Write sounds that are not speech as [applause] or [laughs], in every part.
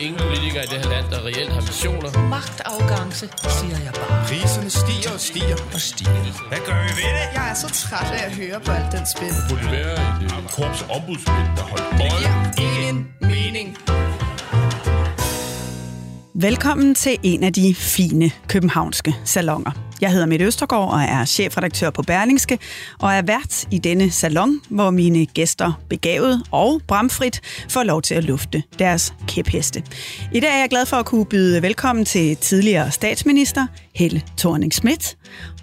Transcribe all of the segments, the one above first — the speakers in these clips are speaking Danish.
Ingen politikere i det her land, der reelt har missioner. Magtafgangse, siger jeg bare. Priserne stiger og stiger og stiger. Hvad gør vi ved det? Jeg er så træt af at høre på alt den spil. Det burde være et øh, korps ombudsmænd, der holdt øje. Ingen mening. Velkommen til en af de fine københavnske salonger. Jeg hedder Mette Østergaard og er chefredaktør på Berlingske, og er vært i denne salon, hvor mine gæster begavet og bramfrit får lov til at lufte deres kæpheste. I dag er jeg glad for at kunne byde velkommen til tidligere statsminister Helle thorning Schmidt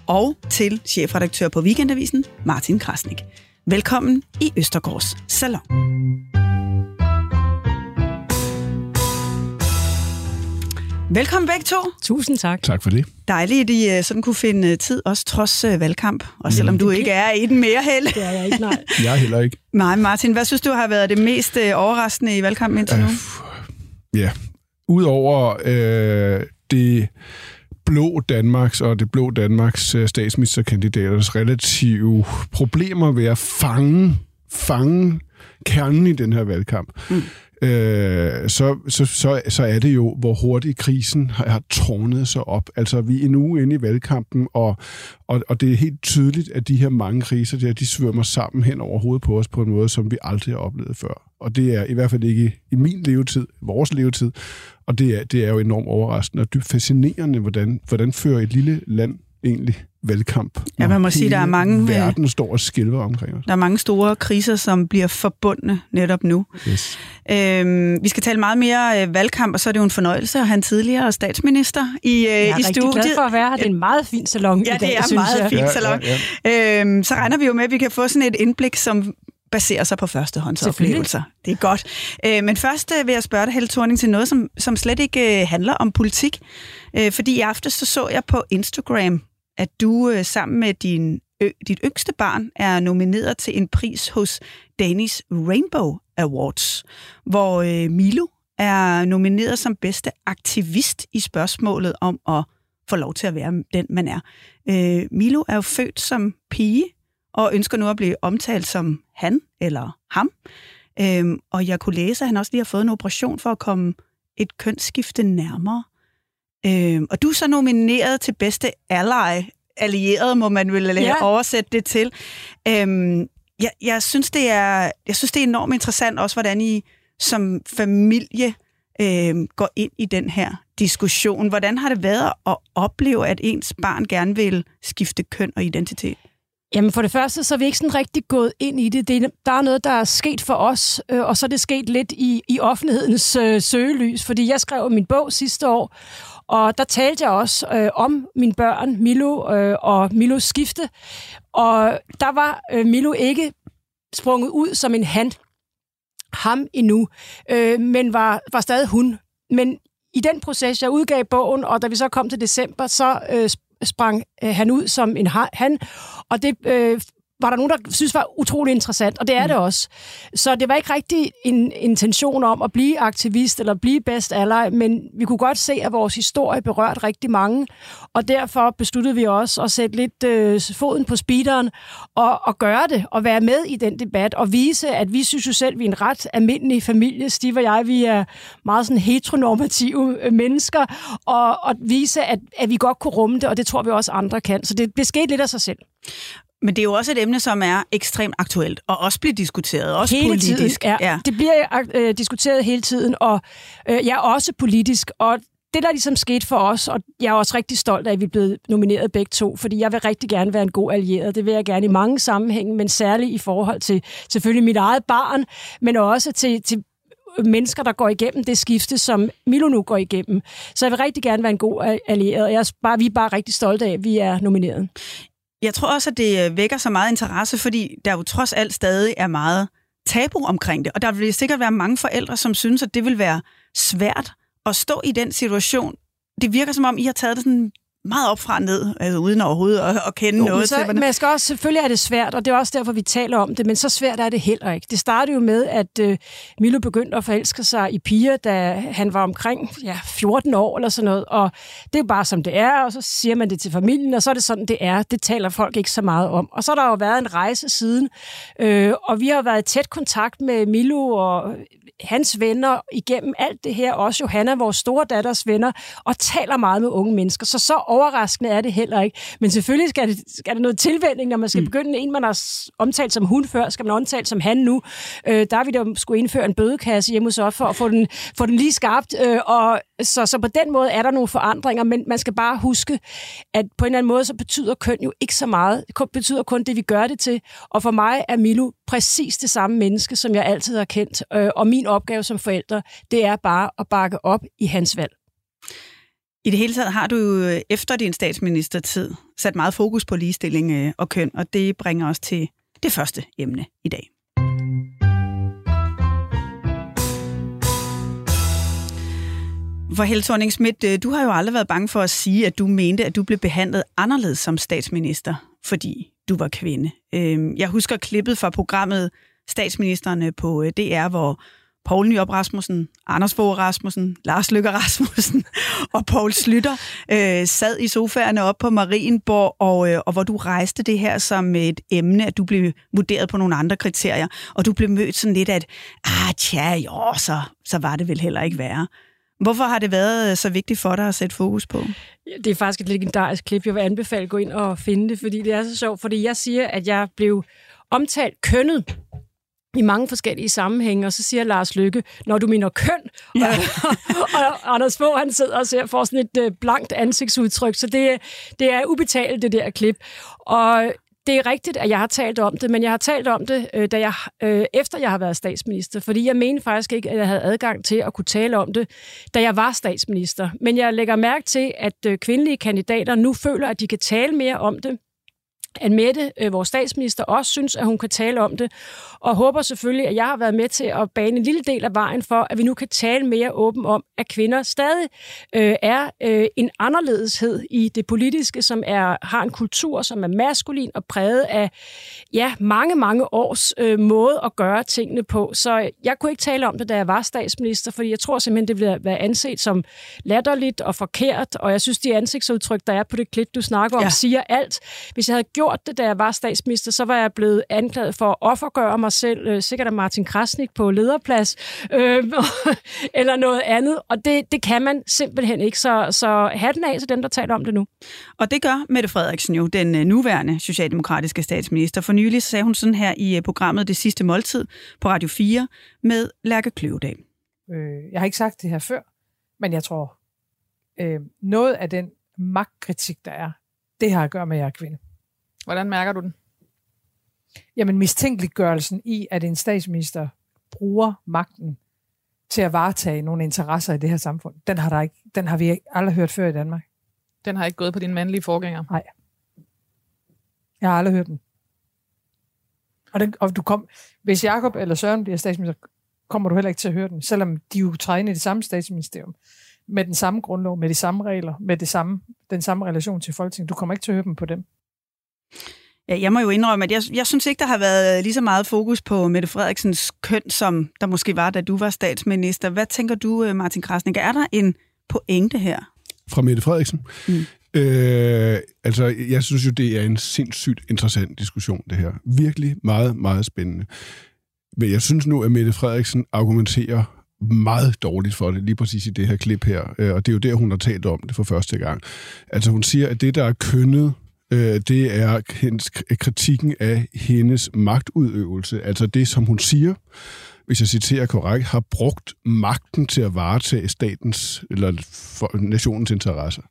og til chefredaktør på Weekendavisen Martin Krasnik. Velkommen i Østergaards salon. Velkommen begge to. Tusind tak. Tak for det. Dejligt, at I øh, sådan kunne finde tid, også trods øh, valgkamp. Og selvom du ikke er i den mere held. Det er jeg ikke, nej. [laughs] Jeg er heller ikke. Nej, Martin, hvad synes du har været det mest øh, overraskende i valgkampen indtil nu? Ja, udover øh, det blå Danmarks og det blå Danmarks øh, statsministerkandidaters relative problemer ved at fange, fange kernen i den her valgkamp, mm øh, så, så, så, så er det jo, hvor hurtigt krisen har, har tårnet sig op. Altså, vi er nu inde i valgkampen, og, og, og det er helt tydeligt, at de her mange kriser der, de svømmer sammen hen over hovedet på os på en måde, som vi aldrig har oplevet før. Og det er i hvert fald ikke i min levetid, vores levetid, og det er, det er jo enormt overraskende og dybt fascinerende, hvordan, hvordan fører et lille land egentlig valgkamp. Ja, man må sige, der er mange, øh, Verden står og skælver omkring os. Der er mange store kriser, som bliver forbundne netop nu. Yes. Øhm, vi skal tale meget mere øh, valgkamp, og så er det jo en fornøjelse at have en tidligere statsminister i, øh, Jeg er i rigtig studiet. glad for at være her. Det er en meget fin salon Ja, i dag, det er synes meget jeg. fint Ja, salon. ja, Øhm, så regner vi jo med, at vi kan få sådan et indblik, som baserer sig på førstehåndsoplevelser. Det er godt. Øh, men først øh, vil jeg spørge dig, Helle Thorning, til noget, som, som slet ikke øh, handler om politik. Øh, fordi i aftes så, så jeg på Instagram, at du øh, sammen med din, ø, dit yngste barn er nomineret til en pris hos Danish Rainbow Awards, hvor øh, Milo er nomineret som bedste aktivist i spørgsmålet om at få lov til at være den, man er. Øh, Milo er jo født som pige, og ønsker nu at blive omtalt som han eller ham. Øhm, og jeg kunne læse, at han også lige har fået en operation for at komme et kønsskifte nærmere. Øhm, og du er så nomineret til bedste ally, allieret, må man vel ja. Oversætte det til. Øhm, jeg, jeg, synes, det er, jeg synes, det er enormt interessant også, hvordan I som familie øhm, går ind i den her diskussion. Hvordan har det været at opleve, at ens barn gerne vil skifte køn og identitet? Jamen for det første, så er vi ikke sådan rigtig gået ind i det. det er, der er noget, der er sket for os, øh, og så er det sket lidt i, i offentlighedens øh, søgelys, fordi jeg skrev min bog sidste år, og der talte jeg også øh, om mine børn, Milo øh, og Milos skifte, og der var øh, Milo ikke sprunget ud som en han, ham endnu, øh, men var, var stadig hun. Men i den proces, jeg udgav bogen, og da vi så kom til december, så øh, sprang øh, han ud som en han, og det øh, var der nogen, der synes var utrolig interessant, og det er det også. Så det var ikke rigtig en intention om at blive aktivist eller blive bedst ally, men vi kunne godt se, at vores historie berørte rigtig mange, og derfor besluttede vi også at sætte lidt øh, foden på speederen og, og gøre det, og være med i den debat, og vise, at vi synes jo selv, vi er en ret almindelig familie. Steve og jeg, vi er meget sådan heteronormative øh, mennesker, og, og vise, at, at vi godt kunne rumme det, og det tror vi også andre kan. Så det, det skete lidt af sig selv. Men det er jo også et emne, som er ekstremt aktuelt, og også bliver diskuteret, også hele politisk. tiden. Ja, ja. Det bliver øh, diskuteret hele tiden, og øh, jeg er også politisk, og det, der ligesom skete for os, og jeg er også rigtig stolt af, at vi er blevet nomineret begge to, fordi jeg vil rigtig gerne være en god allieret. Det vil jeg gerne i mange sammenhænge, men særligt i forhold til selvfølgelig mit eget barn, men også til, til mennesker, der går igennem det skifte, som Milo nu går igennem. Så jeg vil rigtig gerne være en god allieret, og jeg er bare, vi er bare rigtig stolte af, at vi er nomineret. Jeg tror også, at det øh, vækker så meget interesse, fordi der jo trods alt stadig er meget tabu omkring det. Og der vil sikkert være mange forældre, som synes, at det vil være svært at stå i den situation, det virker som om, I har taget det sådan meget op fra ned, altså uden overhovedet at, at kende Jo, noget så, til. Man skal også, selvfølgelig er det svært, og det er også derfor, vi taler om det, men så svært er det heller ikke. Det startede jo med, at øh, Milo begyndte at forelske sig i piger, da han var omkring ja, 14 år eller sådan noget, og det er jo bare som det er, og så siger man det til familien, og så er det sådan, det er. Det taler folk ikke så meget om. Og så har der jo været en rejse siden, øh, og vi har været i tæt kontakt med Milo og hans venner igennem alt det her, også Johanna, vores store datters venner, og taler meget med unge mennesker. Så så overraskende er det heller ikke. Men selvfølgelig skal det, skal det noget tilvænding, når man skal mm. begynde en, man har omtalt som hun før, skal man omtale som han nu. Øh, der er vi da skulle indføre en bødekasse hjemme hos os for at få den, få den lige skarpt. Øh, og så, så på den måde er der nogle forandringer, men man skal bare huske, at på en eller anden måde, så betyder køn jo ikke så meget. Det betyder kun det, vi gør det til. Og for mig er Milo præcis det samme menneske, som jeg altid har kendt. Øh, og min opgave som forældre, det er bare at bakke op i hans valg. I det hele taget har du jo øh, efter din statsministertid sat meget fokus på ligestilling øh, og køn, og det bringer os til det første emne i dag. For Helle thorning Schmidt, øh, du har jo aldrig været bange for at sige, at du mente, at du blev behandlet anderledes som statsminister, fordi du var kvinde. Øhm, jeg husker klippet fra programmet Statsministerne på DR, hvor Poul Nyop Rasmussen, Anders Fogh Rasmussen, Lars Lykke Rasmussen [laughs] og Poul Slytter øh, sad i sofaerne op på Marienborg, og, øh, og hvor du rejste det her som et emne, at du blev vurderet på nogle andre kriterier, og du blev mødt sådan lidt af, at ah, tja, jo, så, så var det vel heller ikke værre. Hvorfor har det været øh, så vigtigt for dig at sætte fokus på? Det er faktisk et legendarisk klip. Jeg vil anbefale at gå ind og finde det, fordi det er så sjovt. Fordi jeg siger, at jeg blev omtalt kønnet i mange forskellige sammenhænge, og så siger Lars Lykke, når du mener køn, ja. og, [laughs] og Anders Fogh, han sidder og ser, får sådan et øh, blankt ansigtsudtryk, så det, det er ubetalt, det der klip. Og det er rigtigt, at jeg har talt om det, men jeg har talt om det, øh, da jeg, øh, efter jeg har været statsminister, fordi jeg mener faktisk ikke, at jeg havde adgang til at kunne tale om det, da jeg var statsminister. Men jeg lægger mærke til, at kvindelige kandidater nu føler, at de kan tale mere om det, at Mette, øh, vores statsminister, også synes, at hun kan tale om det, og håber selvfølgelig, at jeg har været med til at bane en lille del af vejen for, at vi nu kan tale mere åben om, at kvinder stadig øh, er øh, en anderledeshed i det politiske, som er har en kultur, som er maskulin og præget af ja, mange, mange års øh, måde at gøre tingene på. Så jeg kunne ikke tale om det, da jeg var statsminister, fordi jeg tror simpelthen, det bliver være anset som latterligt og forkert, og jeg synes, de ansigtsudtryk, der er på det klip, du snakker om, ja. siger alt. Hvis jeg havde gjort det, da jeg var statsminister, så var jeg blevet anklaget for at offergøre mig selv, øh, sikkert af Martin Krasnik på lederplads, øh, [laughs] eller noget andet, og det, det kan man simpelthen ikke. Så, så hatten af til dem, der taler om det nu. Og det gør Mette Frederiksen jo, den øh, nuværende socialdemokratiske statsminister. For nylig sagde hun sådan her i øh, programmet Det sidste måltid på Radio 4 med Lærke Kløvedal. Øh, jeg har ikke sagt det her før, men jeg tror, øh, noget af den magtkritik, der er, det har at gøre med, at jeg er kvinde. Hvordan mærker du den? Jamen mistænkeliggørelsen i, at en statsminister bruger magten til at varetage nogle interesser i det her samfund, den har, der ikke, den har vi aldrig hørt før i Danmark. Den har ikke gået på dine mandlige forgængere? Nej. Jeg har aldrig hørt den. Og, den, og du kom, hvis Jakob eller Søren bliver statsminister, kommer du heller ikke til at høre den, selvom de jo træder ind i det samme statsministerium, med den samme grundlov, med de samme regler, med det samme, den samme relation til Folketinget. Du kommer ikke til at høre dem på dem. Ja, jeg må jo indrømme, at jeg, jeg synes ikke, der har været lige så meget fokus på Mette Frederiksens køn, som der måske var, da du var statsminister. Hvad tænker du, øh, Martin Krasnik? Er der en pointe her? Fra Mette Frederiksen? Mm. Øh, altså, jeg synes jo, det er en sindssygt interessant diskussion, det her. Virkelig meget, meget spændende. Men jeg synes nu, at Mette Frederiksen argumenterer meget dårligt for det, lige præcis i det her klip her. Øh, og det er jo der, hun har talt om det for første gang. Altså, hun siger, at det, der er kønnet øh, det er hendes, kritikken af hendes magtudøvelse. Altså det, som hun siger, hvis jeg citerer korrekt, har brugt magten til at varetage statens eller nationens interesser.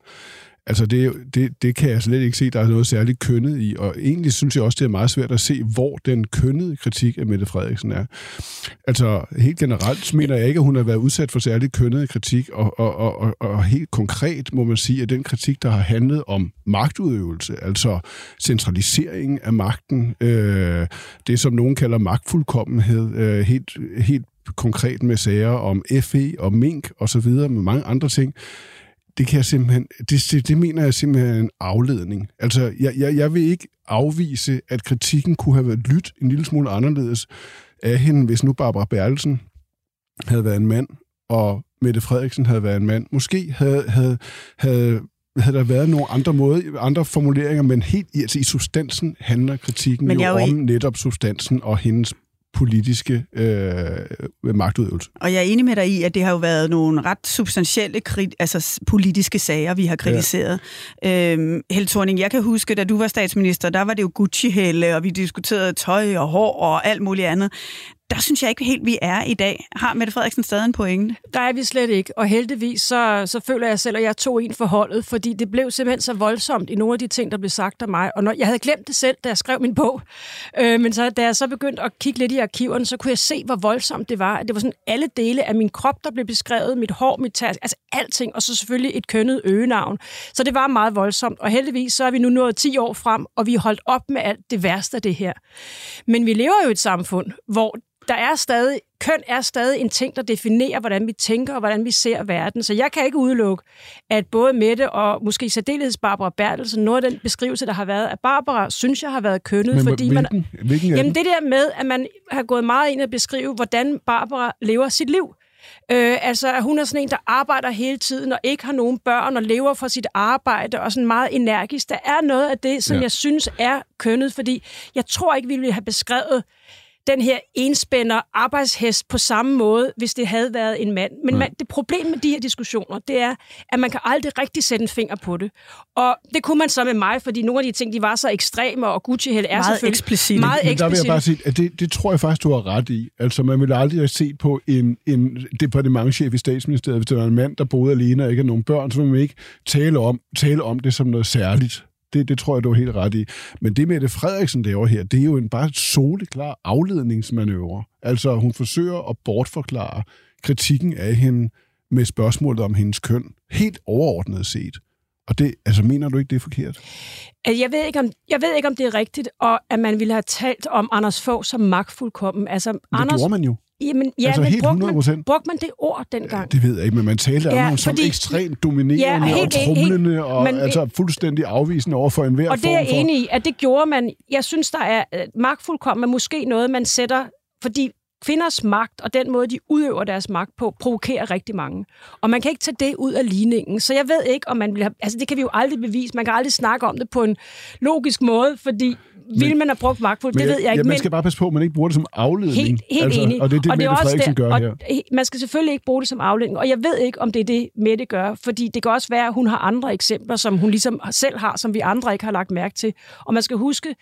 Altså, det, det, det kan jeg slet ikke se, der er noget særligt kønnet i, og egentlig synes jeg også, det er meget svært at se, hvor den kønnede kritik af Mette Frederiksen er. Altså, helt generelt mener jeg ikke, at hun har været udsat for særligt kønnet kritik, og, og, og, og, og helt konkret må man sige, at den kritik, der har handlet om magtudøvelse, altså centralisering af magten, øh, det som nogen kalder magtfuldkommenhed, øh, helt, helt konkret med sager om FE og mink og så videre, med mange andre ting, det kan jeg simpelthen, det, det, det mener jeg simpelthen er en afledning. Altså, jeg, jeg, jeg vil ikke afvise, at kritikken kunne have været lyttet en lille smule anderledes af hende, hvis nu Barbara Bertelsen havde været en mand, og Mette Frederiksen havde været en mand. Måske havde, havde, havde, havde der været nogle andre måder, andre formuleringer, men helt i, altså i substansen handler kritikken men jo, jo om i... netop substansen og hendes politiske øh, magtudøvelse. Og jeg er enig med dig i, at det har jo været nogle ret substantielle altså politiske sager, vi har kritiseret. Ja. Øhm, Helle Thorning, jeg kan huske, da du var statsminister, der var det jo Gucci-helle, og vi diskuterede tøj og hår og alt muligt andet der synes jeg ikke helt, vi er i dag. Har Mette Frederiksen stadig en pointe? Der er vi slet ikke, og heldigvis så, så føler jeg selv, at jeg tog en for holdet, fordi det blev simpelthen så voldsomt i nogle af de ting, der blev sagt af mig. Og når, jeg havde glemt det selv, da jeg skrev min bog, øh, men så, da jeg så begyndte at kigge lidt i arkiverne, så kunne jeg se, hvor voldsomt det var. Det var sådan alle dele af min krop, der blev beskrevet, mit hår, mit tær, altså alting, og så selvfølgelig et kønnet øgenavn. Så det var meget voldsomt, og heldigvis så er vi nu nået 10 år frem, og vi er holdt op med alt det værste af det her. Men vi lever jo i et samfund, hvor der er stadig, køn er stadig en ting, der definerer, hvordan vi tænker og hvordan vi ser verden. Så jeg kan ikke udelukke, at både Mette og måske særdeleshed Barbara Bertelsen, noget af den beskrivelse, der har været af Barbara, synes jeg har været kønnet. Men, fordi hvilken, man, hvilken jamen det der med, at man har gået meget ind at beskrive, hvordan Barbara lever sit liv. Øh, altså, at hun er sådan en, der arbejder hele tiden og ikke har nogen børn og lever for sit arbejde og sådan meget energisk. Der er noget af det, som ja. jeg synes er kønnet, fordi jeg tror ikke, vi ville have beskrevet den her enspænder arbejdshest på samme måde, hvis det havde været en mand. Men man, det problem med de her diskussioner, det er, at man kan aldrig rigtig sætte en finger på det. Og det kunne man så med mig, fordi nogle af de ting, de var så ekstreme, og Gucci er meget selvfølgelig eksplicit. meget eksplicit. Der vil jeg bare sige, at det, det tror jeg faktisk, du har ret i. Altså, man ville aldrig have set på en, en departementchef i statsministeriet, hvis det var en mand, der boede alene og ikke havde nogen børn, så ville man ikke tale om, tale om det som noget særligt. Det, det tror jeg, du er helt ret i. Men det med det Frederiksen laver her, det er jo en bare soleklar afledningsmanøvre. Altså, hun forsøger at bortforklare kritikken af hende med spørgsmålet om hendes køn, helt overordnet set. Og det, altså, mener du ikke, det er forkert? Jeg ved, ikke, om, jeg ved ikke, om det er rigtigt, og at man ville have talt om Anders Fogh som magtfuldkommen. Altså, det Anders, gjorde man jo. Jamen, ja, altså men helt brugte 100%. Man, brugte man det ord dengang? Det ved jeg ikke, men man talte ja, om ham som ekstremt dominerende ja, og trumlende helt, og men, altså fuldstændig afvisende over for enhver Og det er jeg enig i, at det gjorde man. Jeg synes, der er uh, magtfuldkommen er måske noget, man sætter, fordi kvinders magt og den måde, de udøver deres magt på, provokerer rigtig mange. Og man kan ikke tage det ud af ligningen. Så jeg ved ikke, om man vil have... Altså, det kan vi jo aldrig bevise. Man kan aldrig snakke om det på en logisk måde, fordi vil man have brugt magtfuldt? Det ved jeg ikke. Ja, man skal bare passe på, at man ikke bruger det som afledning. Helt, helt altså, enig. Og det er det, og det Mette Frederiksen gør og her. Man skal selvfølgelig ikke bruge det som afledning. Og jeg ved ikke, om det er det, Mette gør. Fordi det kan også være, at hun har andre eksempler, som hun ligesom selv har, som vi andre ikke har lagt mærke til. Og man skal huske,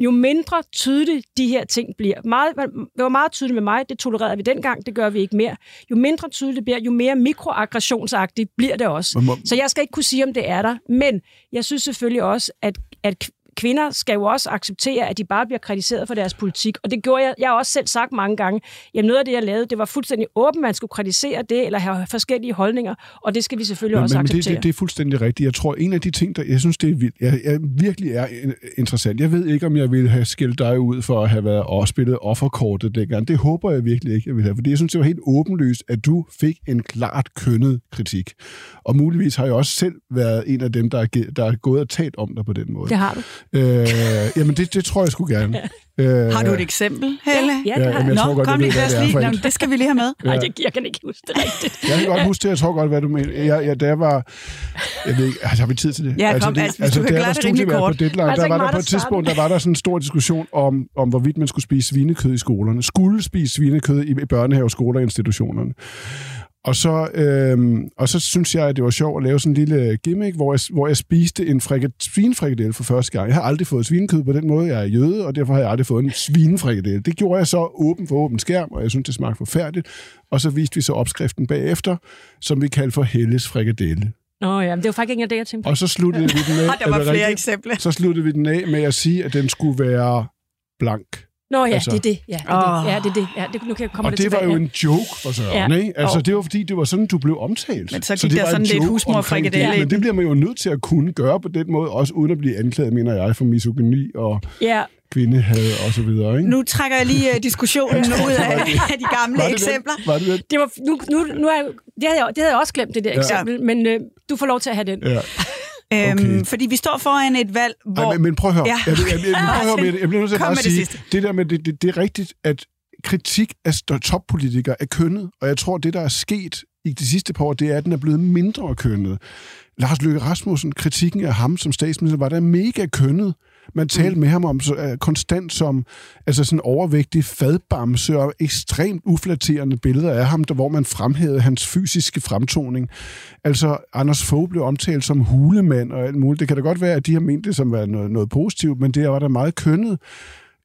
jo mindre tydeligt de her ting bliver. Meget, det var meget tydeligt med mig, det tolererede vi dengang, det gør vi ikke mere. Jo mindre tydeligt det bliver, jo mere mikroaggressionsagtigt bliver det også. Så jeg skal ikke kunne sige, om det er der, men jeg synes selvfølgelig også, at, at kvinder skal jo også acceptere, at de bare bliver kritiseret for deres politik. Og det gjorde jeg. Jeg har også selv sagt mange gange, jamen noget af det, jeg lavede, det var fuldstændig åbent, man skulle kritisere det, eller have forskellige holdninger, og det skal vi selvfølgelig men, også men acceptere. Det, det, det er fuldstændig rigtigt. Jeg tror, en af de ting, der jeg synes, det er vildt, jeg, jeg virkelig er interessant. Jeg ved ikke, om jeg ville have skilt dig ud for at have været og spillet offerkortet dengang. Det håber jeg virkelig ikke, jeg ville have, fordi jeg synes, det var helt åbenlyst, at du fik en klart kønnet kritik. Og muligvis har jeg også selv været en af dem, der er, der er gået og talt om dig på den måde. Det har du. Øh, jamen, det, det tror jeg sgu gerne. Øh, har du et eksempel, Helle? Ja, ja, det har jeg. Nå, godt, kom lige, det, det, lige, det skal vi lige have med. Nej, det, jeg kan ikke huske det rigtigt. [laughs] jeg kan godt huske det, jeg tror godt, hvad du mener. Jeg, jeg, da jeg var... Jeg ved ikke, altså, har vi tid til det? Ja, kom, altså, det, altså, altså, du kan klare det rimelig kort. På deadline, altså, der var der på et tidspunkt, der var der sådan en stor diskussion om, om hvorvidt man skulle spise svinekød i skolerne. Skulle spise svinekød i børnehave, skoler og institutionerne. Og så, øh, og så synes jeg, at det var sjovt at lave sådan en lille gimmick, hvor jeg, hvor jeg spiste en svinefrikadelle for første gang. Jeg har aldrig fået svinekød på den måde, jeg er jøde, og derfor har jeg aldrig fået en svinefrikadelle. Det gjorde jeg så åben for åben skærm, og jeg synes, det smagte forfærdeligt. Og så viste vi så opskriften bagefter, som som vi kaldte for Helles frikadelle. Nå ja, men det var faktisk ikke det, jeg tænkte på. Og så sluttede vi den af, [laughs] der var flere rigtigt? eksempler. Så sluttede vi den af med at sige, at den skulle være blank. Nå ja, altså, det er det. Ja, det, er det. Ja, det er det. Ja, det nu kan jeg komme og det, det tilbage. var jo en joke for Søren, ja. ikke? Altså, oh. det var fordi, det var sådan, du blev omtalt. Men så gik så det der sådan lidt husmorfrikadelle. Ja. Men det bliver man jo nødt til at kunne gøre på den måde, også uden at blive anklaget, mener jeg, for misogyni og ja. kvindehad og så videre. Ikke? Nu trækker jeg lige uh, diskussionen [laughs] ud af, af de gamle Var det eksempler. Den? Var det den? Det, var, nu, nu, nu er, det, havde jeg, det havde jeg også glemt, det der Ja. eksempel, men øh, du får lov til at have den. Ja. Øhm, Okay. fordi vi står foran et valg, hvor... Ej, men, men prøv at høre. Ja. Jeg, jeg, jeg, jeg, prøv at høre med det. jeg bliver nødt til at bare det sige, sidste. det der med, det, det, det er rigtigt, at kritik af toppolitikere er kønnet, og jeg tror, det, der er sket i de sidste par år, det er, at den er blevet mindre kønnet. Lars Løkke Rasmussen, kritikken af ham som statsminister, var der mega kønnet. Man talte mm. med ham om så, uh, konstant som altså sådan overvægtig fadbamse og ekstremt uflatterende billeder af ham, der, hvor man fremhævede hans fysiske fremtoning. Altså, Anders Fogh blev omtalt som hulemand og alt muligt. Det kan da godt være, at de har ment det som var noget, noget positivt, men det var da meget kønnet.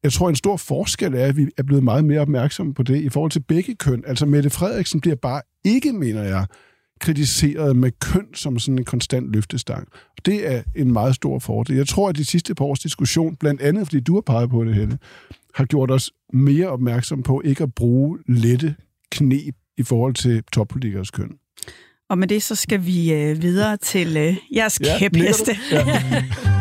Jeg tror, en stor forskel er, at vi er blevet meget mere opmærksomme på det i forhold til begge køn. Altså, Mette Frederiksen bliver bare ikke, mener jeg, kritiseret med køn som sådan en konstant løftestang. Det er en meget stor fordel. Jeg tror, at de sidste par års diskussion, blandt andet fordi du har peget på det, Helle, har gjort os mere opmærksom på ikke at bruge lette knep i forhold til toppolitikers køn. Og med det, så skal vi øh, videre til øh, jeres Ja, kæpheste. Ja. [laughs]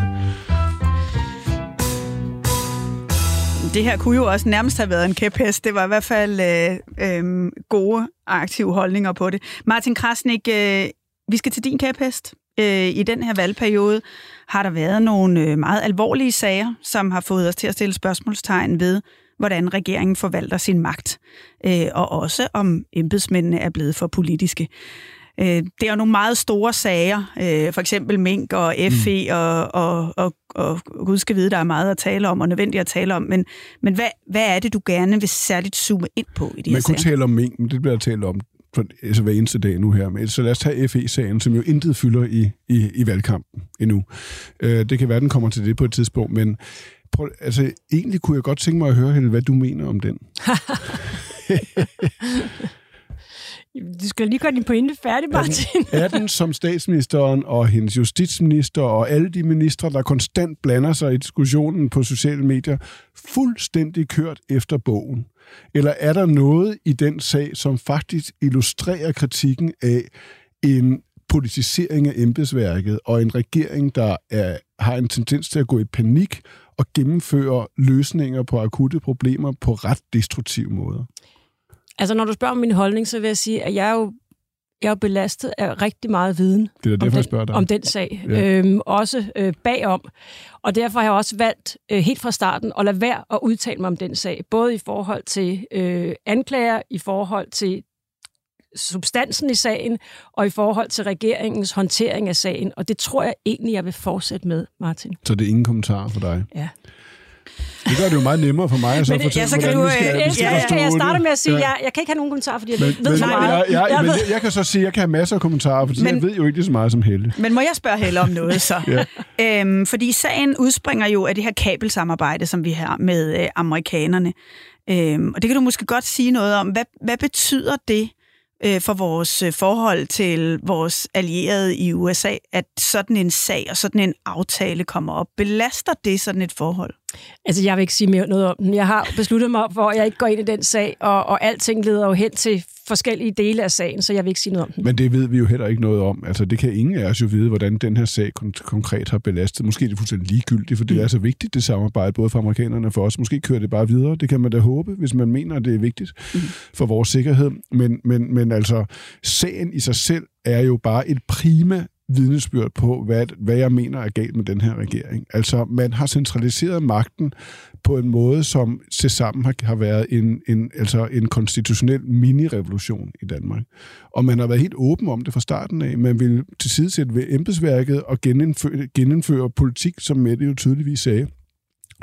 Det her kunne jo også nærmest have været en kæphest. Det var i hvert fald øh, øh, gode, aktive holdninger på det. Martin Krasnik, øh, vi skal til din kæphest. Øh, I den her valgperiode har der været nogle øh, meget alvorlige sager, som har fået os til at stille spørgsmålstegn ved, hvordan regeringen forvalter sin magt, øh, og også om embedsmændene er blevet for politiske. Øh, det er jo nogle meget store sager, øh, for eksempel Mink og FE, mm. og, og, og, og Gud skal vide, der er meget at tale om, og nødvendigt at tale om, men, men hvad, hvad er det, du gerne vil særligt zoome ind på i de Man her kunne sager? tale om mink, men det bliver der talt om for, altså hver eneste dag nu her. Men så lad os tage FE-sagen, som jo intet fylder i, i, i valgkampen endnu. Øh, det kan være, den kommer til det på et tidspunkt, men prøv, altså, egentlig kunne jeg godt tænke mig at høre, Helle, hvad du mener om den. [laughs] Du skal lige gøre din pointe færdig, Martin. Er den [laughs] som statsministeren og hendes justitsminister og alle de ministre, der konstant blander sig i diskussionen på sociale medier, fuldstændig kørt efter bogen? Eller er der noget i den sag, som faktisk illustrerer kritikken af en politisering af embedsværket og en regering, der er, har en tendens til at gå i panik og gennemføre løsninger på akutte problemer på ret destruktive måder? Altså, når du spørger om min holdning, så vil jeg sige, at jeg er jo, jeg er jo belastet af rigtig meget viden Det er derfor, om, jeg spørger den, dig. om den sag. Ja. Øhm, også øh, bagom. Og derfor har jeg også valgt øh, helt fra starten at lade være at udtale mig om den sag. Både i forhold til øh, anklager, i forhold til substansen i sagen, og i forhold til regeringens håndtering af sagen. Og det tror jeg egentlig, jeg vil fortsætte med, Martin. Så det er ingen kommentar for dig? Ja. Det gør det jo meget nemmere for mig at så Men, fortælle, ja, så kan hvordan du, skal, øh, skal ja, ja, Kan jeg starte det. med at sige, at Ja. jeg, jeg kan ikke have nogen kommentarer, fordi jeg Men, ved men, nej, meget. jeg, jeg, men jeg kan så sige, at jeg kan have masser af kommentarer, fordi Men- jeg ved jo ikke lige så meget som Helle. Men må jeg spørge Helle om noget så? [laughs] Ja. øhm, fordi sagen udspringer jo af det her kabelsamarbejde, som vi har med øh, amerikanerne. Øhm, og det kan du måske godt sige noget om. Hvad, hvad betyder det øh, for vores øh, forhold til vores allierede i USA, at sådan en sag og sådan en aftale kommer op? Belaster det sådan et forhold? Altså, jeg vil ikke sige mere noget om den. Jeg har besluttet mig for, at jeg ikke går ind i den sag, og, og alting leder jo hen til forskellige dele af sagen, så jeg vil ikke sige noget om den. Men det ved vi jo heller ikke noget om. Altså, det kan ingen af os jo vide, hvordan den her sag kon- konkret har belastet. Måske er det fuldstændig ligegyldigt, for det er så vigtigt, det samarbejde, både for amerikanerne og for os. Måske kører det bare videre. Det kan man da håbe, hvis man mener, at det er vigtigt for vores sikkerhed. Men, men, men altså, sagen i sig selv er jo bare et prima vidnesbyrd på, hvad, hvad jeg mener er galt med den her regering. Altså, man har centraliseret magten på en måde, som til sammen har, har været en, en, altså en konstitutionel mini-revolution i Danmark. Og man har været helt åben om det fra starten af. Man vil tilsidesætte ved embedsværket og genindføre, genindføre politik, som Mette jo tydeligvis sagde,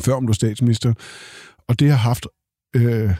før om du statsminister. Og det har haft øh,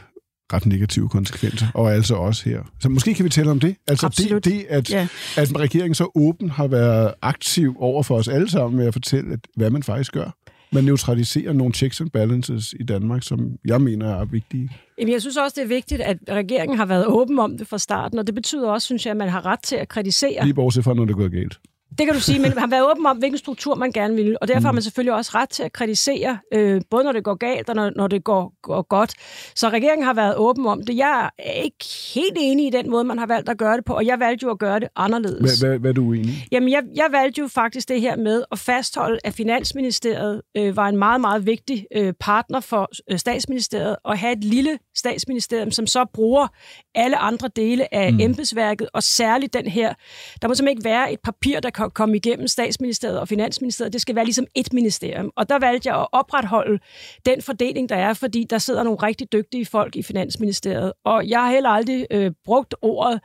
ret negative konsekvenser, og altså også her. Så måske kan vi tale om det. Altså Absolut. det, det at, Ja. at regeringen så åben har været aktiv over for os alle sammen med at fortælle, at, hvad man faktisk gør. Man neutraliserer nogle checks and balances i Danmark, som jeg mener er vigtige. Jamen, jeg synes også, det er vigtigt, at regeringen har været åben om det fra starten, og det betyder også, synes jeg, at man har ret til at kritisere. Lige bortset fra, når det går galt. Det kan du sige, men han har været åben om, hvilken struktur man gerne vil, og derfor mm. har man selvfølgelig også ret til at kritisere, øh, både når det går galt og når, når det går, går godt. Så regeringen har været åben om det. Jeg er ikke helt enig i den måde, man har valgt at gøre det på, og jeg valgte jo at gøre det anderledes. Hvad, hvad, hvad er du uenig i? Jamen, jeg, jeg valgte jo faktisk det her med at fastholde, at Finansministeriet øh, var en meget, meget vigtig øh, partner for øh, statsministeriet, og have et lille statsministerium, som så bruger alle andre dele af mm. embedsværket, og særligt den her. Der må simpelthen ikke være et papir, der komme igennem statsministeriet og finansministeriet. Det skal være ligesom et ministerium. Og der valgte jeg at opretholde den fordeling, der er, fordi der sidder nogle rigtig dygtige folk i finansministeriet. Og jeg har heller aldrig øh, brugt ordet,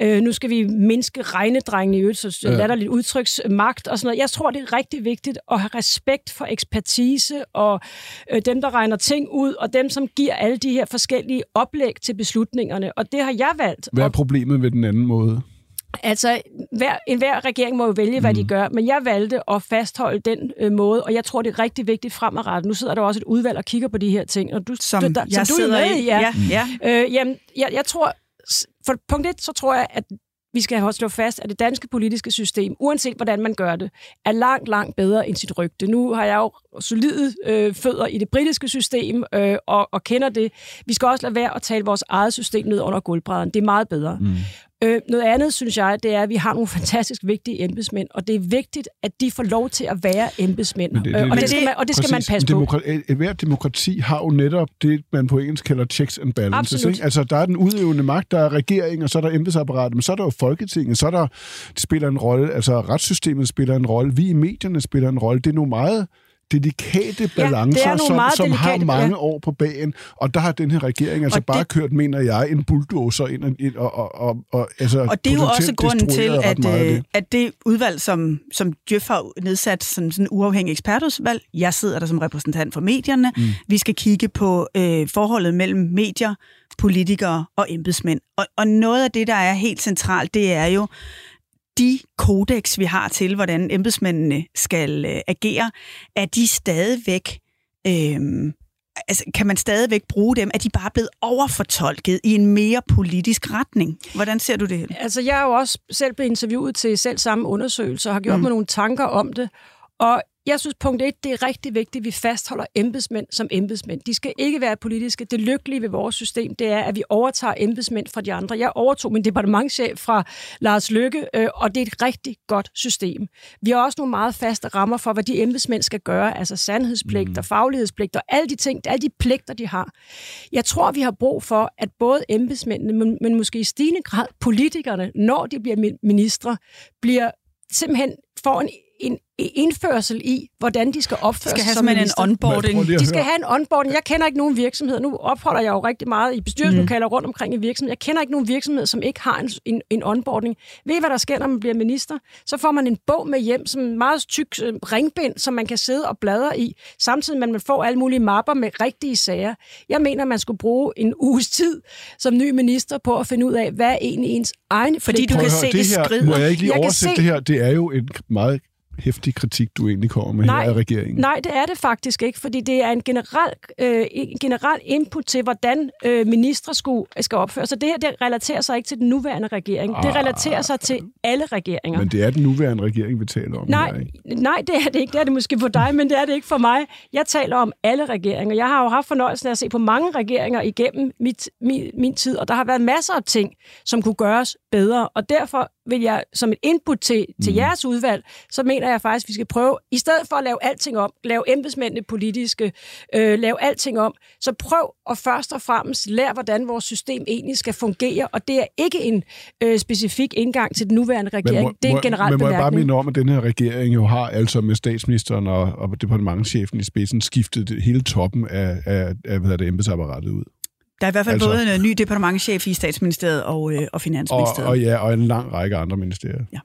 øh, nu skal vi mindske regnedrengene i øvrigt, så ja. der lidt udtryksmagt og sådan noget. Jeg tror, det er rigtig vigtigt at have respekt for ekspertise og øh, dem, der regner ting ud, og dem, som giver alle de her forskellige oplæg til beslutningerne. Og det har jeg valgt. Hvad er problemet ved den anden måde? Altså, hver, enhver regering må jo vælge, hvad mm. de gør, men jeg valgte at fastholde den øh, måde, og jeg tror, det er rigtig vigtigt fremadrettet. Nu sidder der også et udvalg og kigger på de her ting, og du, som du, der, jeg som du sidder er med i. ja. Ja, ja. Øh, jamen, jeg, jeg tror, for punkt et, så tror jeg, at vi skal have slå fast, at det danske politiske system, uanset hvordan man gør det, er langt, langt bedre end sit rygte. Nu har jeg jo solide øh, fødder i det britiske system øh, og, og kender det. Vi skal også lade være at tale vores eget system ned under gulvbrædderen. Det er meget bedre. Mm. Øh, noget andet, synes jeg, det er, at vi har nogle fantastisk vigtige embedsmænd, og det er vigtigt, at de får lov til at være embedsmænd. Det, det, øh, og, det, det skal man, og det skal præcis, man passe demokra- på. Et hvert demokrati har jo netop det, man på engelsk kalder checks and balances. Ikke? Altså, der er den udøvende magt, der er regering, og så er der embedsapparatet, men så er der jo Folketinget, så er der, det spiller en rolle, altså retssystemet spiller en rolle, vi i medierne spiller en rolle. Det er nogle meget delikate balancer, ja, som, som delikate, har mange ja. år på bagen. Og der har den her regering altså og bare det, kørt, mener jeg, en bulldozer ind ind og, og, og, og, altså og det er jo også grunden til, at, det. Øh, at det udvalg, som, som Djøf har nedsat, sådan en uafhængig ekspertudvalg, jeg sidder der som repræsentant for medierne, mm. vi skal kigge på øh, forholdet mellem medier, politikere og embedsmænd. Og, og noget af det, der er helt centralt, det er jo, de kodex, vi har til, hvordan embedsmændene skal øh, agere, er de stadigvæk... Øh, altså, kan man stadigvæk bruge dem? Er de bare blevet overfortolket i en mere politisk retning? Hvordan ser du det? Altså, jeg er jo også selv blevet interviewet til selv samme undersøgelser og har gjort mm. mig nogle tanker om det. Og jeg synes, punkt et, det er rigtig vigtigt, at vi fastholder embedsmænd som embedsmænd. De skal ikke være politiske. Det lykkelige ved vores system, det er, at vi overtager embedsmænd fra de andre. Jeg overtog min departementchef fra Lars Lykke, øh, og det er et rigtig godt system. Vi har også nogle meget faste rammer for, hvad de embedsmænd skal gøre, altså sandhedspligt og mm. faglighedspligt og alle de ting, alle de pligter, de har. Jeg tror, vi har brug for, at både embedsmændene, men, men måske i stigende grad politikerne, når de bliver ministre, bliver simpelthen får en en indførsel i, hvordan de skal opføre sig skal som en onboarding. De skal have en onboarding. Jeg kender ikke nogen virksomhed. Nu opholder jeg jo rigtig meget i bestyrelseslokaler mm. rundt omkring i virksomheder. Jeg kender ikke nogen virksomhed, som ikke har en, en, en onboarding. Ved I, hvad der sker, når man bliver minister? Så får man en bog med hjem, som en meget tyk øh, ringbind, som man kan sidde og bladre i, samtidig med, at man får alle mulige mapper med rigtige sager. Jeg mener, man skulle bruge en uges tid som ny minister på at finde ud af, hvad er egentlig ens egen Fordi du kan se, det, det skrider. Må jeg ikke lige oversætte se... det her? Det er jo en meget hæftig kritik, du egentlig kommer med nej, her af regeringen. Nej, det er det faktisk ikke, fordi det er en generel, øh, en generel input til, hvordan øh, ministre skulle, skal opføre sig. Det her det relaterer sig ikke til den nuværende regering. Ah, det relaterer sig til alle regeringer. Men det er den nuværende regering, vi taler om nej, her, ikke? Nej, det er det ikke. Det er det måske for dig, men det er det ikke for mig. Jeg taler om alle regeringer. Jeg har jo haft fornøjelsen af at se på mange regeringer igennem mit, min, min tid, og der har været masser af ting, som kunne gøres bedre, og derfor vil jeg som et input til, til mm. jeres udvalg, så mener jeg faktisk, at vi skal prøve, i stedet for at lave alting om, lave embedsmændene politiske, øh, lave alting om, så prøv at først og fremmest lære, hvordan vores system egentlig skal fungere, og det er ikke en øh, specifik indgang til den nuværende regering. Må, det er en generel men må bemærkning. jeg bare minde om, at den her regering jo har altså med statsministeren og, og departementchefen i spidsen skiftet hele toppen af, af, af hvad det, embedsapparatet ud. Der er i hvert fald altså, både en ny departementchef i statsministeriet og, øh, og finansministeriet. Og, og ja, og en lang række andre ministerier. Ja.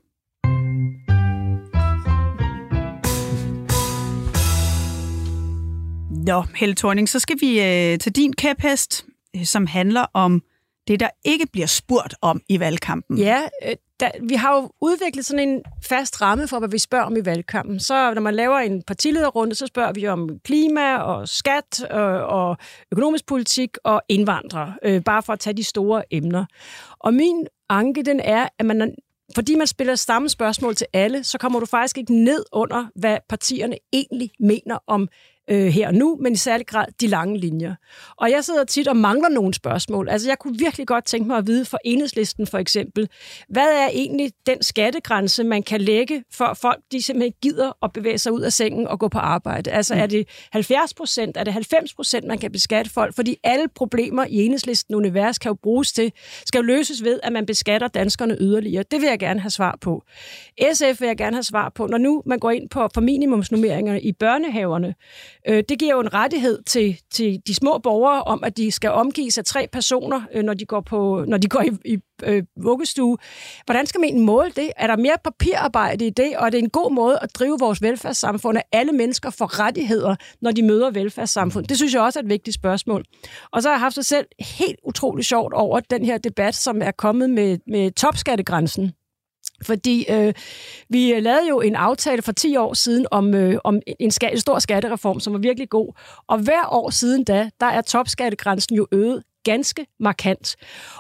Nå, Helle Thorning, så skal vi øh, til din kæphest, øh, som handler om det, der ikke bliver spurgt om i valgkampen. Ja, øh, der, vi har jo udviklet sådan en fast ramme for, hvad vi spørger om i valgkampen. Så når man laver en partilederrunde, så spørger vi om klima og skat og, og økonomisk politik og indvandrere, øh, bare for at tage de store emner. Og min anke, den er, at man fordi man spiller samme spørgsmål til alle, så kommer du faktisk ikke ned under, hvad partierne egentlig mener om øh, her og nu, men i særlig grad de lange linjer. Og jeg sidder tit og mangler nogle spørgsmål. Altså, jeg kunne virkelig godt tænke mig at vide for enhedslisten for eksempel, hvad er egentlig den skattegrænse, man kan lægge, for folk de simpelthen gider at bevæge sig ud af sengen og gå på arbejde? Altså, mm. er det 70 procent, er det 90 procent, man kan beskatte folk? Fordi alle problemer i enhedslisten univers kan jo bruges til, skal jo løses ved, at man beskatter danskerne yderligere. Det vil jeg gerne have svar på. SF vil jeg gerne have svar på. Når nu man går ind på for minimumsnummeringerne i børnehaverne, Øh, det giver jo en rettighed til, til de små borgere om, at de skal omgives af tre personer, øh, når de går, på, når de går i, i øh, vuggestue. Hvordan skal man måle det? Er der mere papirarbejde i det, og er det en god måde at drive vores velfærdssamfund, at alle mennesker får rettigheder, når de møder velfærdssamfund? Det synes jeg også er et vigtigt spørgsmål. Og så har jeg haft sig selv helt utrolig sjovt over den her debat, som er kommet med, med topskattegrænsen. Fordi øh, vi øh, lavede jo en aftale for 10 år siden om, øh, om en, en stor skattereform, som var virkelig god. Og hver år siden da, der er topskattegrænsen jo øget ganske markant.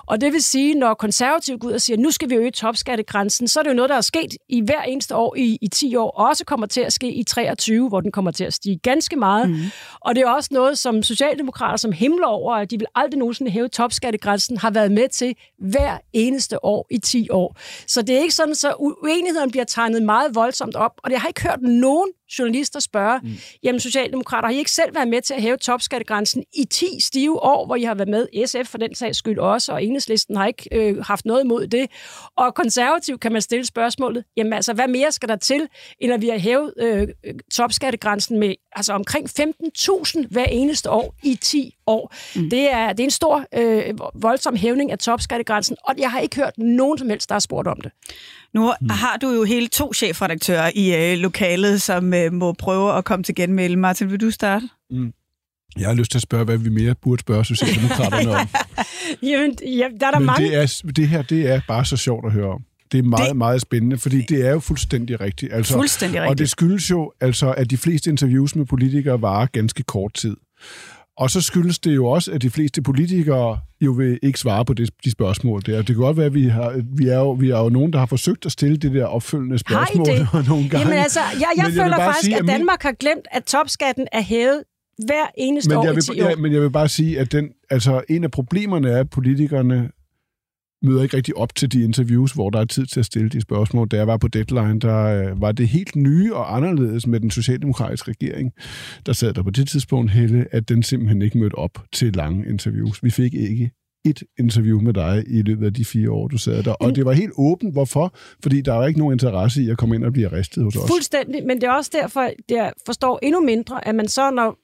Og det vil sige, når konservative går ud og siger, nu skal vi øge topskattegrænsen, så er det jo noget, der er sket i hver eneste år i, i 10 år, og også kommer til at ske i 23, hvor den kommer til at stige ganske meget. Mm. Og det er også noget, som Socialdemokrater, som himler over, at de vil aldrig nogensinde hæve topskattegrænsen, har været med til hver eneste år i 10 år. Så det er ikke sådan, så uenigheden bliver tegnet meget voldsomt op, og jeg har ikke hørt nogen journalister spørge, mm. jamen Socialdemokrater, har I ikke selv været med til at hæve topskattegrænsen i 10 stive år, hvor I har været med, SF for den sags skyld også, og enhedslisten har ikke øh, haft noget imod det. Og konservativ kan man stille spørgsmålet, jamen altså, hvad mere skal der til, end at vi har hævet øh, topskattegrænsen med altså omkring 15.000 hver eneste år i 10 år. Mm. Det, er, det er en stor, øh, voldsom hævning af topskattegrænsen, og jeg har ikke hørt nogen som helst, der har spurgt om det. Nu mm. har du jo hele to chefredaktører i øh, lokalet, som øh, må prøve at komme til genmelde. Martin, vil du starte? Mm. Jeg har lyst til at spørge, hvad vi mere burde spørge Socialdemokraterne om. [laughs] Jamen, ja, der er der Men mange... Det, er, det her det er bare så sjovt at høre om. Det er meget, det... meget spændende, fordi det er jo fuldstændig rigtigt. Altså, fuldstændig rigtigt. Og det skyldes jo, altså, at de fleste interviews med politikere varer ganske kort tid. Og så skyldes det jo også, at de fleste politikere jo vil ikke svare på det, de spørgsmål der. Det kan godt være, at vi, har, vi, er jo, vi er jo nogen, der har forsøgt at stille det der opfølgende spørgsmål har I det? [laughs] nogle gange. Jamen altså, jeg, jeg men føler jeg faktisk, sige, at Danmark har glemt, at topskatten er hævet hver eneste men år jeg vil, i 10 år. Ja, men jeg vil bare sige, at den, altså, en af problemerne er, at politikerne møder ikke rigtig op til de interviews, hvor der er tid til at stille de spørgsmål. Da jeg var på Deadline, der øh, var det helt nye og anderledes med den socialdemokratiske regering. Der sad der på det tidspunkt, Helle, at den simpelthen ikke mødte op til lange interviews. Vi fik ikke et interview med dig i løbet af de fire år, du sad der. Og det var helt åbent. Hvorfor? Fordi der var ikke nogen interesse i at komme ind og blive arrestet hos os. Fuldstændig, men det er også derfor, jeg forstår endnu mindre, at man så, når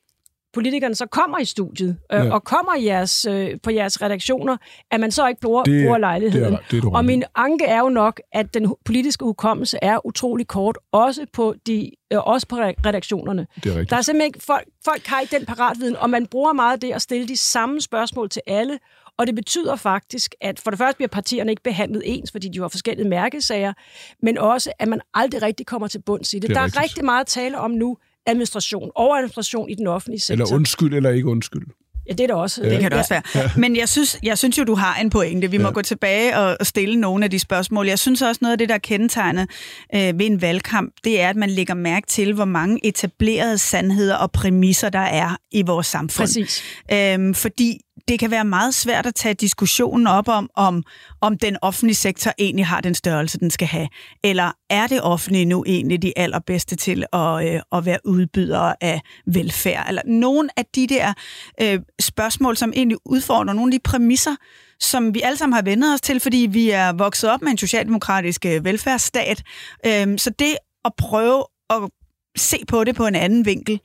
politikerne så kommer i studiet øh, ja. og kommer i jeres, øh, på jeres redaktioner, at man så ikke bruger, det, bruger lejligheden. Det er, det er og min anke er jo nok, at den politiske hukommelse er utrolig kort, også på, de, øh, også på redaktionerne. Det er Der er simpelthen ikke, folk, folk har ikke den paratviden, og man bruger meget det at stille de samme spørgsmål til alle, og det betyder faktisk, at for det første bliver partierne ikke behandlet ens, fordi de har forskellige mærkesager, men også, at man aldrig rigtig kommer til bunds i det. det er der rigtigt. er rigtig meget at tale om nu, administration, overadministration i den offentlige sektor. Eller undskyld eller ikke undskyld. Ja, det er det også. Det kan det også være. Ja. Men jeg synes, jeg synes jo, du har en pointe. Vi må ja. gå tilbage og stille nogle af de spørgsmål. Jeg synes også, noget af det, der er kendetegnet øh, ved en valgkamp, det er, at man lægger mærke til, hvor mange etablerede sandheder og præmisser, der er i vores samfund. Præcis. Øhm, fordi det kan være meget svært at tage diskussionen op om, om, om den offentlige sektor egentlig har den størrelse, den skal have. Eller er det offentlige nu egentlig de allerbedste til at, øh, at være udbydere af velfærd? Eller nogle af de der øh, spørgsmål, som egentlig udfordrer nogle af de præmisser, som vi alle sammen har vendet os til, fordi vi er vokset op med en socialdemokratisk øh, velfærdsstat. Øh, så det at prøve at se på det på en anden vinkel,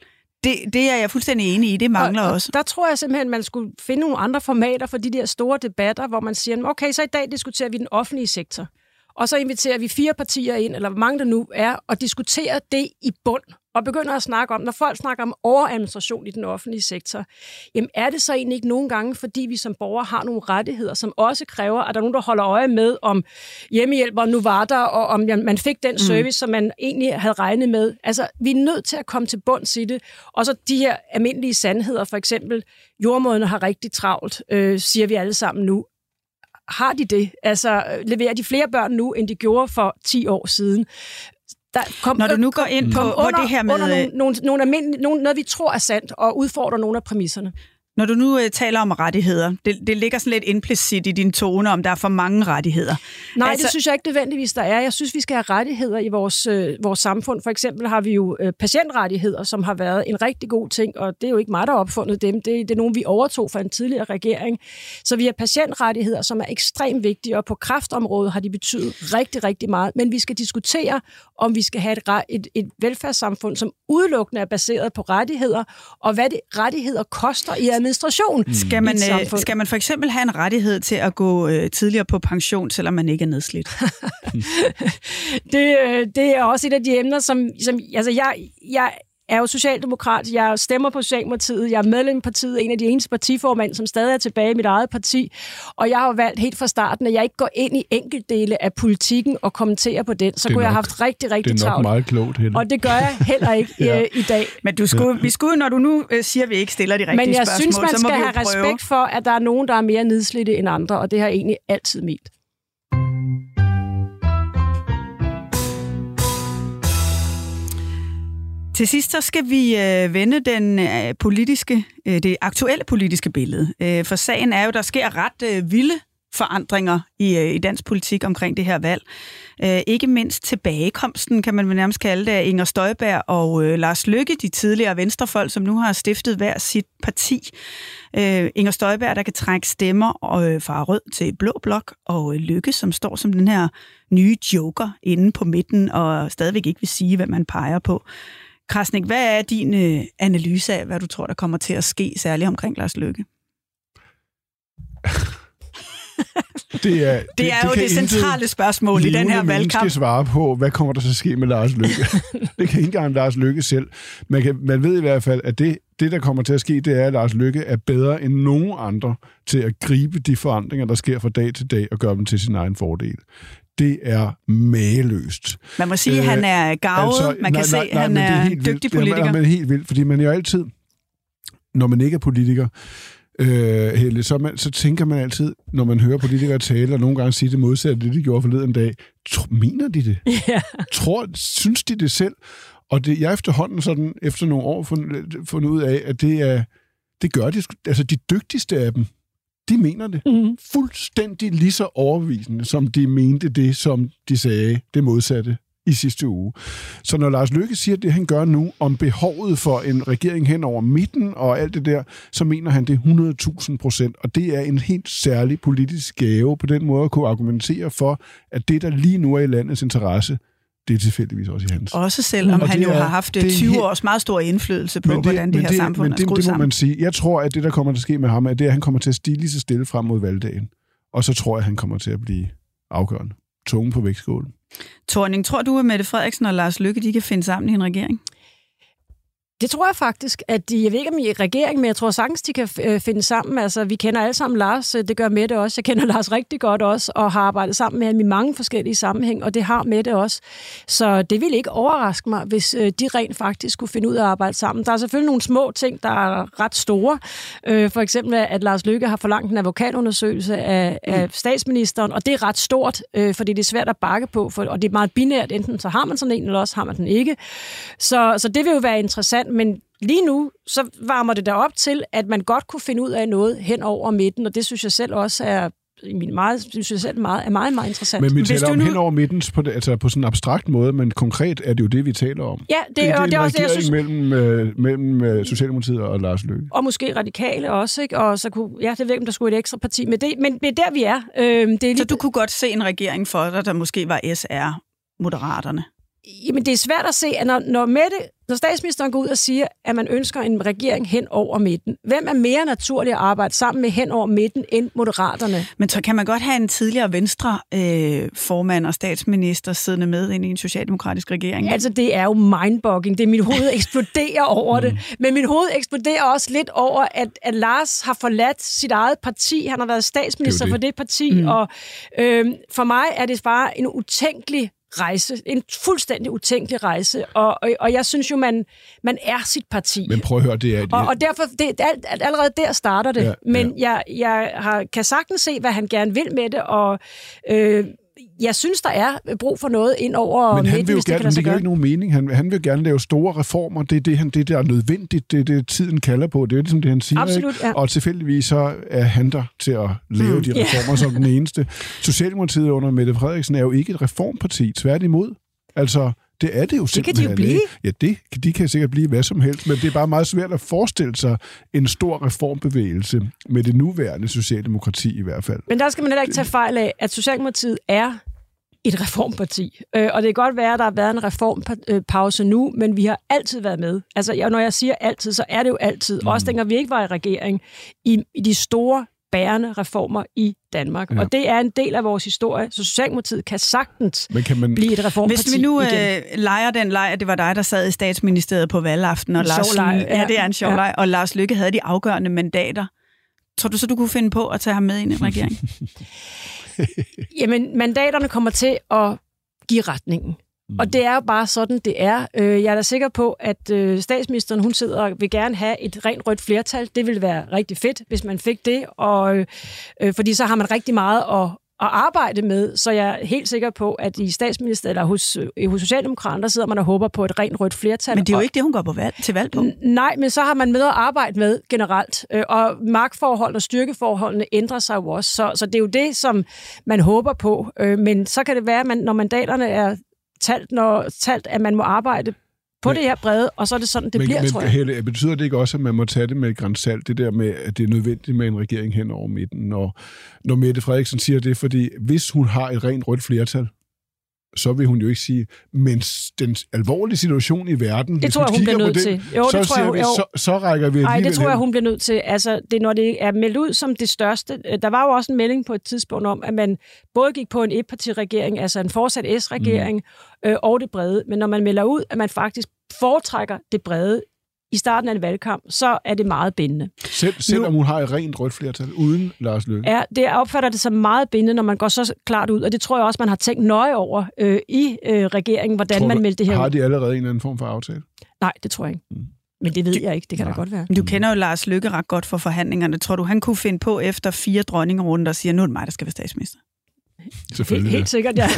det, det er jeg fuldstændig enig i. Det mangler og, også. Der tror jeg simpelthen, man skulle finde nogle andre formater for de der store debatter, hvor man siger, okay, så i dag diskuterer vi den offentlige sektor. Og så inviterer vi fire partier ind, eller hvor mange der nu er, og diskuterer det i bund og begynder at snakke om, når folk snakker om overadministration i den offentlige sektor, jamen er det så egentlig ikke nogle gange, fordi vi som borgere har nogle rettigheder, som også kræver, at der er nogen, der holder øje med, om hjemmehjælper nu var der, og om man fik den mm. service, mm. som man egentlig havde regnet med. Altså, vi er nødt til at komme til bunds i det. Og så de her almindelige sandheder, for eksempel, jordmådene har rigtig travlt, øh, siger vi alle sammen nu har de det? Altså, leverer de flere børn nu, end de gjorde for 10 år siden? Der kom, Når du nu går ind på, under, på det her med... Under nogle, nogle, nogle almindelige, nogle, noget, vi tror er sandt, og udfordrer nogle af præmisserne. Når du nu uh, taler om rettigheder, det, det ligger sådan lidt implicit i din tone, om der er for mange rettigheder. Nej, altså... det synes jeg ikke nødvendigvis, der er. Jeg synes, vi skal have rettigheder i vores, øh, vores samfund. For eksempel har vi jo øh, patientrettigheder, som har været en rigtig god ting, og det er jo ikke mig, der har opfundet dem. Det, det er nogen, vi overtog fra en tidligere regering. Så vi har patientrettigheder, som er ekstremt vigtige, og på kraftområdet har de betydet rigtig, rigtig meget. Men vi skal diskutere, om vi skal have et, et, et velfærdssamfund, som udelukkende er baseret på rettigheder, og hvad det rettigheder koster i administration mm. skal man, øh, Skal man for eksempel have en rettighed til at gå øh, tidligere på pension, selvom man ikke er nedslidt? [laughs] det, øh, det er også et af de emner, som, som altså jeg, jeg er jo socialdemokrat, jeg stemmer på Socialdemokratiet, jeg er medlem af partiet, en af de eneste partiformænd, som stadig er tilbage i mit eget parti, og jeg har jo valgt helt fra starten, at jeg ikke går ind i enkeltdele af politikken og kommenterer på den. Så kunne nok, jeg have haft rigtig, rigtig travlt. Det er nok travlt. meget klogt, Helle. Og det gør jeg heller ikke [laughs] ja. øh, i dag. Men du skulle, vi skulle, når du nu øh, siger, at vi ikke stiller de rigtige spørgsmål, Men jeg spørgsmål, synes, man skal have respekt for, at der er nogen, der er mere nedslidte end andre, og det har jeg egentlig altid ment. Til sidst så skal vi øh, vende den øh, politiske, øh, det aktuelle politiske billede. Øh, for sagen er jo, der sker ret øh, vilde forandringer i, øh, i dansk politik omkring det her valg. Øh, ikke mindst tilbagekomsten, kan man nærmest kalde det, af Inger Støjberg og øh, Lars Lykke, de tidligere venstrefolk, som nu har stiftet hver sit parti. Øh, Inger Støjberg, der kan trække stemmer øh, fra rød til blå blok, og øh, Lykke, som står som den her nye joker inde på midten, og stadigvæk ikke vil sige, hvad man peger på. Krasnik, hvad er din øh, analyse af, hvad du tror, der kommer til at ske, særligt omkring Lars Lykke? [laughs] det er, det, det er det jo det centrale spørgsmål i den her valgkamp. svare på, hvad kommer der at ske med Lars Lykke? [laughs] det kan ikke engang Lars Lykke selv. Man, kan, man ved i hvert fald, at det, det, der kommer til at ske, det er, at Lars Lykke er bedre end nogen andre til at gribe de forandringer, der sker fra dag til dag, og gøre dem til sin egen fordel det er mageløst. Man må sige, at han er gavet. Altså, man kan nej, se, at han er, er dygtig vildt. politiker. Det er, helt vildt, fordi man jo altid, når man ikke er politiker, øh, Helle, så, man, så tænker man altid, når man hører politikere tale, og nogle gange sige det modsatte, det de gjorde forleden dag, tro, mener de det? [laughs] Ja. Tror, synes de det selv? Og det, jeg efterhånden sådan, efter nogle år fundet, fundet ud af, at det er, det gør de, altså de dygtigste af dem, de mener det. Mm. Fuldstændig lige så overbevisende, som de mente det, som de sagde det modsatte i sidste uge. Så når Lars Løkke siger det, han gør nu, om behovet for en regering hen over midten og alt det der, så mener han det 100.000 procent. Og det er en helt særlig politisk gave på den måde at kunne argumentere for, at det, der lige nu er i landets interesse, det er tilfældigvis også i hans. Også selvom han jo er, har haft 20 helt, års meget stor indflydelse på, det, hvordan det her det, samfund er skruet det, det må man sige. Jeg tror, at det, der kommer til at ske med ham, er, det, at han kommer til at stige lige så stille frem mod valgdagen. Og så tror jeg, at han kommer til at blive afgørende. Tunge på vægtskålen. Torning, tror du, at Mette Frederiksen og Lars Lykke de kan finde sammen i en regering? Det tror jeg faktisk, at de, jeg ved ikke om I er regering, men jeg tror sagtens, de kan øh, finde sammen. Altså, vi kender alle sammen Lars, øh, det gør Mette også. Jeg kender [laughs] Lars rigtig godt også, og har arbejdet sammen med ham i mange forskellige sammenhæng, og det har Mette også. Så det ville ikke overraske mig, hvis øh, de rent faktisk kunne finde ud af at arbejde sammen. Der er selvfølgelig nogle små ting, der er ret store. For eksempel, at Lars Lykke har forlangt en advokatundersøgelse af, af statsministeren, og det er ret stort, fordi det er svært at bakke på, for, og det er meget binært. Enten så har man sådan en, eller også har man den ikke. Så, så det vil jo være interessant men lige nu, så varmer det der op til, at man godt kunne finde ud af noget hen over midten, og det synes jeg selv også er i min meget, synes jeg selv meget, er meget, meget interessant. Men vi taler om nu... hen over midten på, det, altså på sådan en abstrakt måde, men konkret er det jo det, vi taler om. Ja, det, det, det, og det er også det, jeg synes... mellem, øh, mellem øh, Socialdemokratiet og Lars Løkke. Og måske radikale også, ikke? Og så kunne, ja, det ved ikke, om der skulle et ekstra parti, men det, men det er der, vi er. Øh, det er lige... Så du kunne godt se en regering for dig, der måske var SR, Moderaterne? Jamen, det er svært at se, at når, når, Mette, når statsministeren går ud og siger, at man ønsker en regering hen over midten, hvem er mere naturlig at arbejde sammen med hen over midten end moderaterne? Men så kan man godt have en tidligere venstre øh, formand og statsminister siddende med ind i en socialdemokratisk regering? Altså, det er jo mindbogging. Det er mit hoved [laughs] eksploderer over det. Mm. Men mit hoved eksploderer også lidt over, at, at Lars har forladt sit eget parti. Han har været statsminister det det. for det parti, mm. og øh, for mig er det bare en utænkelig rejse. En fuldstændig utænkelig rejse. Og, og, og jeg synes jo, man, man er sit parti. Men prøv at høre, det er... Og, og derfor, det, alt, allerede der starter det. Ja, Men ja. jeg, jeg har, kan sagtens se, hvad han gerne vil med det, og øh, jeg synes, der er brug for noget ind over Men han midten, vil jo hvis det gerne, lade det giver ikke nogen mening. Han, han vil gerne lave store reformer. Det er det, han, det der er nødvendigt. Det er det, tiden kalder på. Det er jo ligesom det, han siger. Absolut, ikke? ja. Og tilfældigvis så er han der til at lave Mm, de reformer som den eneste. Socialdemokratiet under Mette Frederiksen er jo ikke et reformparti. Tværtimod. Altså, det er det jo kan simpelthen. de jo blive. Ja, det, de kan sikkert blive hvad som helst, men det er bare meget svært at forestille sig en stor reformbevægelse med det nuværende socialdemokrati i hvert fald. Men der skal man heller ikke tage fejl af, at Socialdemokratiet er et reformparti. Øh, og det kan godt være, at der har været en reformpause nu, men vi har altid været med. Altså, når jeg siger altid, så er det jo altid. Mm. Også dengang vi ikke var i regering, i, i de store bærende reformer i Danmark. Ja. Og det er en del af vores historie, så Socialdemokratiet kan sagtens Men kan man, blive et reformparti Hvis vi nu igen. øh, leger den leg, at det var dig, der sad i statsministeriet på valgaften, og En Lars, leg, ja, ja. det er en sjov Ja. leg, og Lars Lykke havde de afgørende mandater. Tror du så, du kunne finde på at tage ham med ind i en regering? [laughs] Jamen, mandaterne kommer til at give retningen. Mm. Og det er jo bare sådan, det er. Øh, Jeg er da sikker på, at øh, statsministeren, hun sidder og vil gerne have et rent rødt flertal. Det ville være rigtig fedt, hvis man fik det. Og, øh, fordi så har man rigtig meget at, at arbejde med. Så jeg er helt sikker på, at i statsministeriet eller hos, hos Socialdemokraterne, der sidder man og håber på et rent rødt flertal. Men det er jo ikke det, hun går på valg, til valg på. Nej, men så har man med at arbejde med generelt. Og magtforhold og styrkeforholdene ændrer sig jo også. Så, så det er jo det, som man håber på. Men så kan det være, at man, når mandaterne er talt, når, talt, at man må arbejde på Men- det her brede, og så er det sådan, det men, bliver, men, tror jeg. Helle, betyder det ikke også, at man må tage det med et grænsalt, det der med, at det er nødvendigt med en regering hen over midten, når, når Mette Frederiksen siger det, fordi hvis hun har et rent rødt flertal, så vil hun jo ikke sige, men den alvorlige situation i verden, Det tror jeg, hun bliver nødt den, til. Jo, så, det tror jeg, siger hun- vi, jo. så, så rækker vi Nej, det tror jeg, hun bliver nødt til. Altså, det, når det er meldt ud som det største... øh, Der var jo også en melding på et tidspunkt om, at man både gik på en etpartiregering, altså en fortsat S-regering, mm. øh, og det brede. Men når man melder ud, at man faktisk foretrækker det brede i starten af en valgkamp, så er det meget bindende. Selv, selvom hun har et rent rødt flertal, uden Lars Løkke. Ja, det opfatter det som meget bindende, når man går så klart ud, og det tror jeg også, man har tænkt nøje over øh, i øh, regeringen, hvordan Tror man du, meldte det her Har de allerede en eller anden form for aftale? Nej, det tror jeg ikke. Men det ved jeg ikke, det kan da godt være. Du kender jo Lars Lykke ret godt for forhandlingerne. Tror du, han kunne finde på efter fire dronningerunder og sige, nu er det mig, der skal være statsminister? Helt, Selvfølgelig. helt sikkert, [laughs] ja.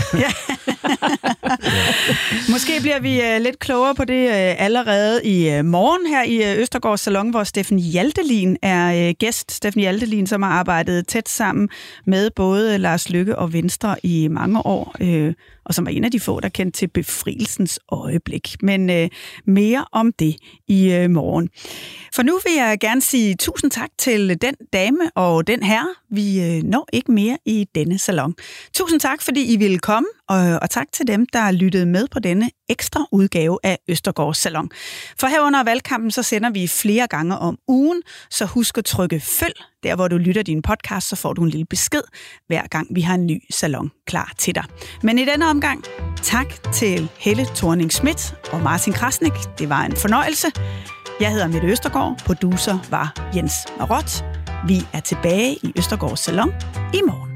Måske bliver vi uh, lidt klogere på det uh, allerede i uh, morgen her i uh, Østergaards Salon, hvor Steffen Hjaltelin er gæst. Steffen Hjaltelin, som har arbejdet tæt sammen med både Lars Lykke og Venstre i mange år, og som er en af de få, der kendte til befrielsens øjeblik. Men øh, mere om det i øh, morgen. For nu vil jeg gerne sige tusind tak til den dame og den herre. Vi øh, når ikke mere i denne salon. Tusind tak, fordi I ville komme, og, og tak til dem, der lyttede med på denne ekstra udgave af Østergaards Salon. For her under valgkampen, så sender vi flere gange om ugen, så husk at trykke følg. Der, hvor du lytter din podcast, så får du en lille besked, hver gang vi har en ny salon klar til dig. Men i denne omgang, tak til Helle thorning Schmidt og Martin Krasnik. Det var en fornøjelse. Jeg hedder Mette Østergaard, producer var Jens Marot. Vi er tilbage i Østergaards Salon i morgen.